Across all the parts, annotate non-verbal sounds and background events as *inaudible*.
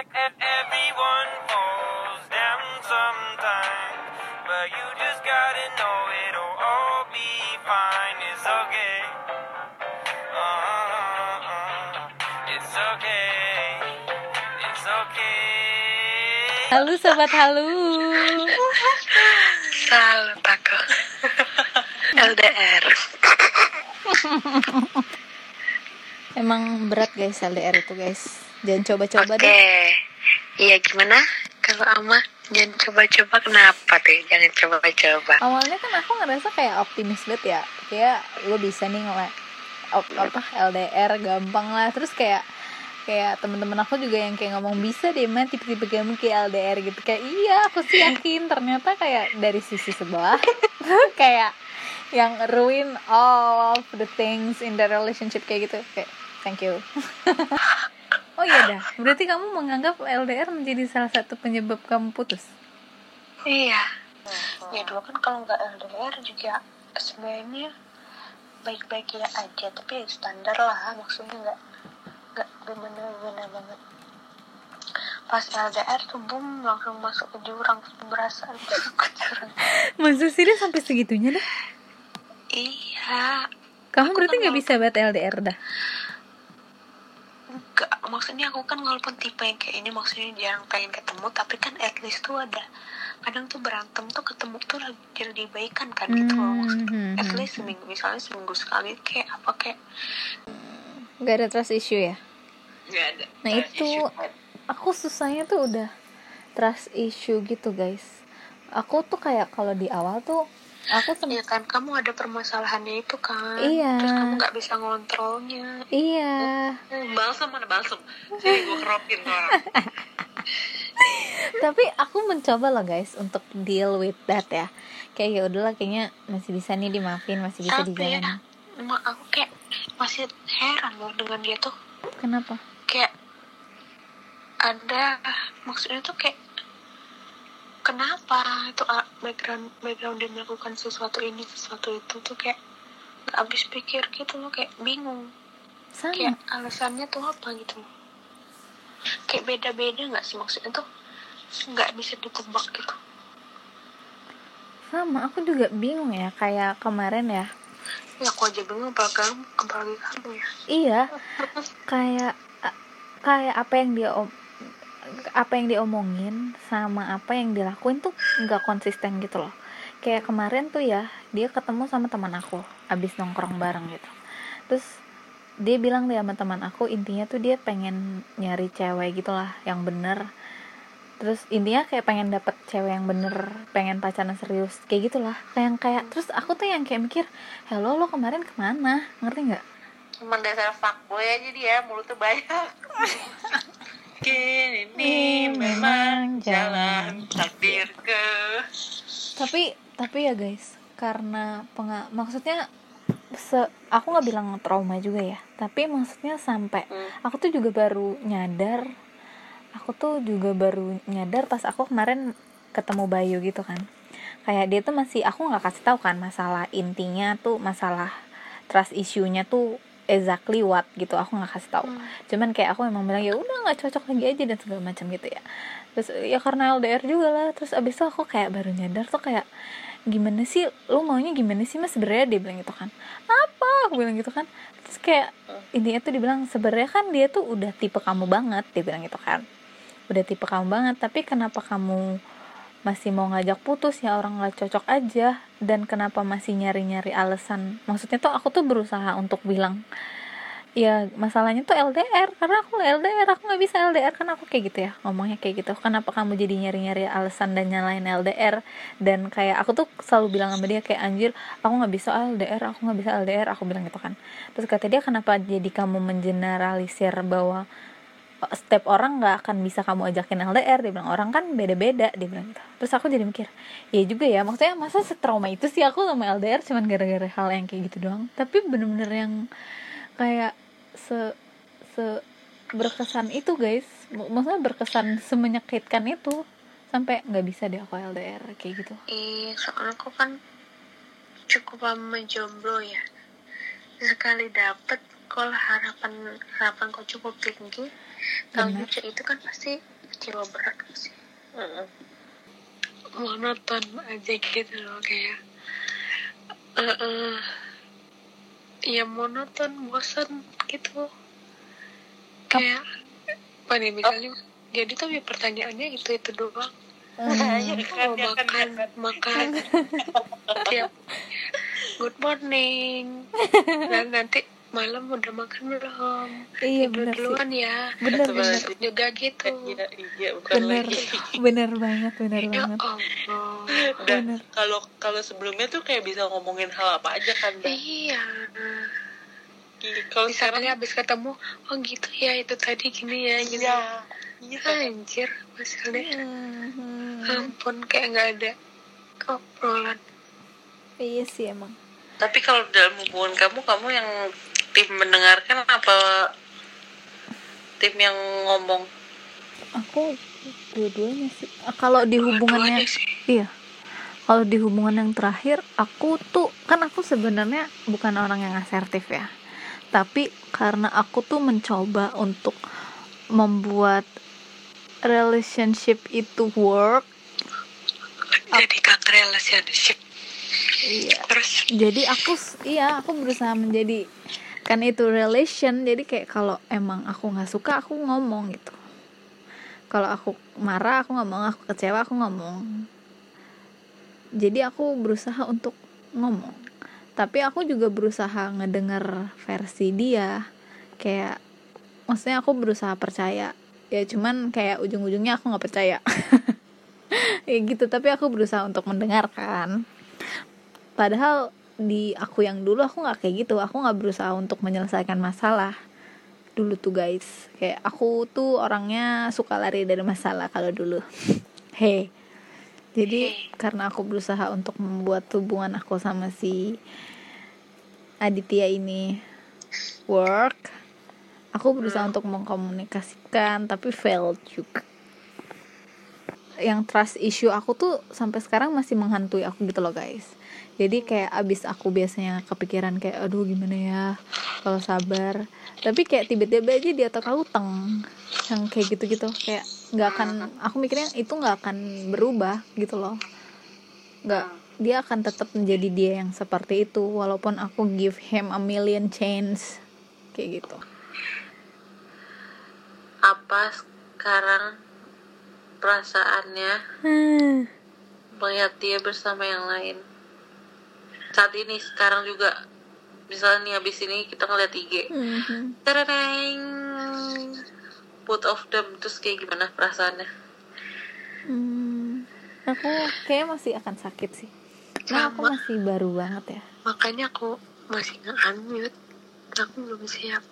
Everyone falls down sometimes, but you just gotta know it'll all be fine. It's okay. Uh, it's okay. It's okay. Halo sobat halu. Salut aku. LDR. Emang berat guys LDR itu guys. Jangan coba-coba Oke. deh. Iya gimana? Kalau Ama jangan coba-coba kenapa tuh? Jangan coba-coba. Awalnya kan aku ngerasa kayak optimis banget ya. Kayak gue bisa nih op- apa LDR gampang lah. Terus kayak kayak temen-temen aku juga yang kayak ngomong bisa deh man tipe-tipe kamu kayak LDR gitu kayak iya aku sih yakin ternyata kayak dari sisi sebelah *laughs* kayak yang ruin all of the things in the relationship kayak gitu kayak thank you *laughs* oh iya dah. Berarti kamu menganggap LDR menjadi salah satu penyebab kamu putus? Iya. Ya dulu kan kalau nggak LDR juga sebenarnya baik-baik ya aja, tapi ya standar lah, maksudnya nggak nggak bener-bener banget. Pas LDR tuh boom langsung masuk ke jurang, berasa *laughs* masuk ke jurang. masa sih sampai segitunya dah? Iya, kamu Aku berarti nggak bisa buat LDR dah maksudnya aku kan walaupun tipe yang kayak ini maksudnya jarang pengen ketemu tapi kan at least tuh ada. Kadang tuh berantem tuh ketemu tuh lagi jadi baikan kan gitu loh maksudnya. Hmm, at hmm, least seminggu misalnya seminggu sekali kayak apa kayak nggak ada trust issue ya? Nggak ada Nah, itu- aku susahnya tuh udah trust issue gitu guys. Aku tuh kayak kalau di awal tuh aku sem- Iya kan kamu ada permasalahannya itu kan. Iya. terus kamu nggak bisa ngontrolnya. Iya balsam mana balsam? Sini gue keropin tuh orang. Tapi aku mencoba lah guys untuk deal with that ya. Kayak ya udahlah kayaknya masih bisa nih dimaafin masih bisa tapi dijalan. ya emang aku kayak masih heran loh dengan dia tuh. Kenapa? Kayak ada maksudnya tuh kayak kenapa itu ah, background background dia melakukan sesuatu ini sesuatu itu tuh kayak nggak habis pikir gitu loh kayak bingung sama. Kayak alasannya tuh apa gitu. Kayak beda-beda nggak sih maksudnya tuh? Nggak bisa ditebak gitu. Sama aku juga bingung ya kayak kemarin ya. Ya aku aja bingung apalagi kamu apalagi kamu ya. Iya. *laughs* Kayak kayak apa yang dia om apa yang diomongin sama apa yang dilakuin tuh nggak konsisten gitu loh. Kayak kemarin tuh ya dia ketemu sama teman aku abis nongkrong bareng gitu. Terus dia bilang deh sama teman aku intinya tuh dia pengen nyari cewek gitulah yang bener. Terus intinya kayak pengen dapet cewek yang bener pengen pacaran serius kayak gitulah. Kayak yang kayak terus aku tuh yang kayak mikir hello lo kemarin ke mana? Ngerti nggak? Cuman dasar fuckboy aja dia mulutnya banyak. *laughs* Mungkin ini memang jalan takdir ke tapi tapi ya guys karena penga maksudnya se aku nggak bilang trauma juga ya tapi maksudnya sampai aku tuh juga baru nyadar aku tuh juga baru nyadar pas aku kemarin ketemu Bayu gitu kan. Kayak dia tuh masih aku nggak kasih tahu kan masalah intinya tuh masalah trust issue-nya tuh exactly what gitu aku nggak kasih tahu. Cuman kayak aku emang bilang ya udah nggak cocok lagi aja dan segala macam gitu ya. Terus ya karena LDR juga lah terus abis itu aku kayak baru nyadar tuh kayak gimana sih lu maunya gimana sih mas? Sebenarnya dia bilang gitu kan. Apa? Aku bilang gitu kan. Terus kayak intinya tuh dibilang sebenarnya kan dia tuh udah tipe kamu banget dia bilang gitu kan. Udah tipe kamu banget tapi kenapa kamu masih mau ngajak putus? Ya orang nggak cocok aja. Dan kenapa masih nyari-nyari alasan? Maksudnya tuh aku tuh berusaha untuk bilang ya masalahnya tuh LDR karena aku LDR aku nggak bisa LDR kan aku kayak gitu ya ngomongnya kayak gitu. Kenapa kamu jadi nyari-nyari alasan dan nyalain LDR dan kayak aku tuh selalu bilang sama dia kayak anjir aku nggak bisa LDR aku nggak bisa LDR aku bilang gitu kan. Terus kata dia kenapa jadi kamu mengeneralisir bahwa setiap orang nggak akan bisa kamu ajakin LDR dia bilang orang kan beda-beda. Dia bilang gitu. Terus aku jadi mikir ya juga ya. Maksudnya masa setrauma itu sih aku sama LDR cuman gara-gara hal yang kayak gitu doang? Tapi bener-bener yang kayak se se berkesan itu guys. Maksudnya berkesan semenyakitkan itu. Sampai nggak bisa deh aku LDR kayak gitu. Iya, soalnya aku kan cukup lama jomblo ya. Sekali dapet, kalau harapan harapan kau cukup tinggi, kalau nyuci itu kan pasti kecewa berat sih. Mm-mm. monoton aja gitu loh kayak eh eh, ya monoton bosan gitu. Kayak apa nih misalnya jadi tuh ya pertanyaannya itu itu doang. *laughs* Iya oh, kan, ya kan, makan ya kan. makan. *laughs* Tiap good morning. dan *laughs* nanti malam udah makan belum? Iya tidur bener sih. duluan ya. Bener bener. banget. juga gitu. Iya, iya, bukan bener lagi. bener banget bener ya banget. Allah. Bener. Kalau kalau sebelumnya tuh kayak bisa ngomongin hal apa aja kan, Dah. iya. Kalau misalnya sekarang habis ketemu oh gitu ya itu tadi gini ya gitu. Iya. Iya, anjir masalahnya Mhm. ampun kayak nggak ada obrolan iya sih emang. Tapi kalau dalam hubungan kamu, kamu yang tim mendengarkan apa tim yang ngomong? aku dua-duanya sih. Ah, kalau di hubungannya iya. Kalau di hubungan yang terakhir aku tuh kan aku sebenarnya bukan orang yang asertif ya. Tapi karena aku tuh mencoba untuk membuat relationship itu work jadi kak relationship. Iya. Terus? Jadi aku iya aku berusaha menjadi kan itu relation jadi kayak kalau emang aku nggak suka aku ngomong gitu. Kalau aku marah aku ngomong aku kecewa aku ngomong. Jadi aku berusaha untuk ngomong. Tapi aku juga berusaha ngedenger versi dia. Kayak maksudnya aku berusaha percaya. Ya cuman kayak ujung-ujungnya aku nggak percaya. *laughs* Ya gitu tapi aku berusaha untuk mendengarkan. Padahal di aku yang dulu aku nggak kayak gitu. Aku nggak berusaha untuk menyelesaikan masalah dulu tuh guys. Kayak aku tuh orangnya suka lari dari masalah kalau dulu. *laughs* Hei jadi karena aku berusaha untuk membuat hubungan aku sama si Aditya ini work aku berusaha untuk mengkomunikasikan tapi failed juga. Yang trust issue aku tuh sampai sekarang masih menghantui aku gitu loh guys jadi kayak abis aku biasanya kepikiran kayak aduh gimana ya? Kalau sabar. Tapi kayak tiba-tiba aja di otak aku teng yang kayak gitu-gitu. Kayak nggak akan aku mikirnya itu nggak akan berubah gitu loh. Nggak dia akan tetap menjadi dia yang seperti itu walaupun aku give him a million chance. Kayak gitu. Apa sekarang perasaannya? Melihat dia bersama yang lain? Saat ini sekarang juga. Misalnya nih habis ini kita ngeliat IG Mhm. Tereng Both of them Terus kayak gimana perasaannya? Hmm, aku kayak masih akan sakit sih. Nah, aku masih baru banget ya. Makanya aku masih nge-unmute. Aku belum siap.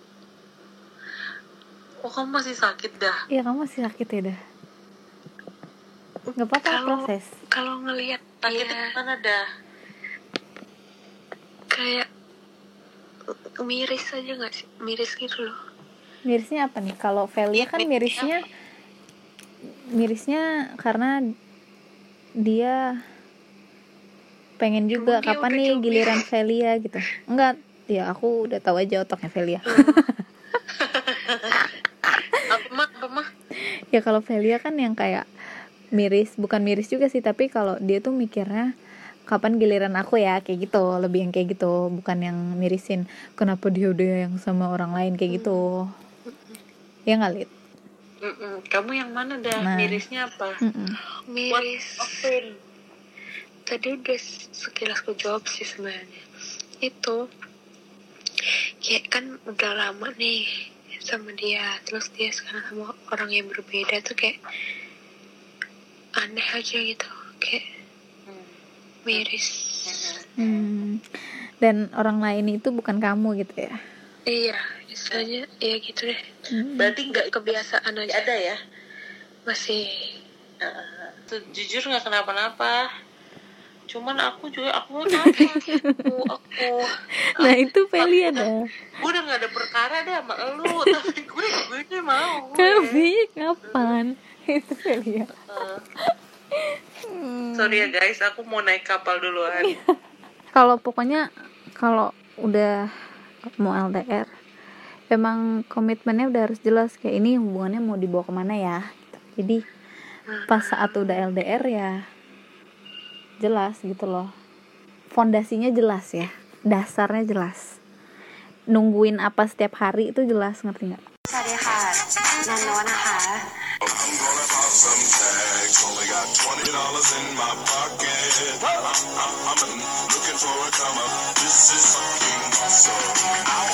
Oh kamu masih sakit dah? Iya kamu masih sakit ya dah? Gak apa-apa proses. kalau ngelihat Sakitnya dia mana dah kayak miris aja nggak sih? Miris gitu loh. Mirisnya apa nih? Kalau Velia kan mirisnya Mirisnya karena Dia Pengen juga Emang kapan nih coba? giliran Velia? gitu. Enggak. Ya aku udah tahu aja otaknya Velia. *laughs* Mah Ya kalau Velia kan yang kayak Miris Bukan miris juga sih Tapi kalau dia tuh mikirnya kapan giliran aku ya kayak gitu. Lebih yang kayak gitu bukan yang mirisin kenapa dia udah yang sama orang lain kayak gitu. Ya nggak Lid? Mm-mm. Kamu yang mana dah Nah. Mirisnya apa? Mm-mm. miris. tadi udah sekilas ku jawab sih sebenarnya. Itu kayak kan udah lama nih sama dia. Terus dia sekarang sama orang yang berbeda tuh kayak aneh aja gitu. Kayak miris Hmm. Dan orang lain itu bukan kamu gitu ya? iya misalnya ya gitu deh Berarti nggak kebiasaan nggak aja ada ya masih Eh, tuh, Jujur nggak kenapa-napa Cuman aku juga Aku apa Aku *laughs* Aku Nah itu Feli ada. Gue udah gak ada perkara deh sama lu Tapi gue gue mau gue. Kami kapan? itu Feli ya. Sorry ya guys Aku mau naik kapal duluan. Kalau pokoknya kalau udah mau LDR emang komitmennya udah harus jelas kayak ini hubungannya mau dibawa ke mana ya gitu. jadi pas saat udah LDR ya jelas gitu loh. Fondasinya jelas ya dasarnya jelas. Nungguin apa setiap hari itu jelas ngerti nggak Hundred dollars in my pocket. I'm, I'm, I'm looking for a come up. This is fucking awesome. I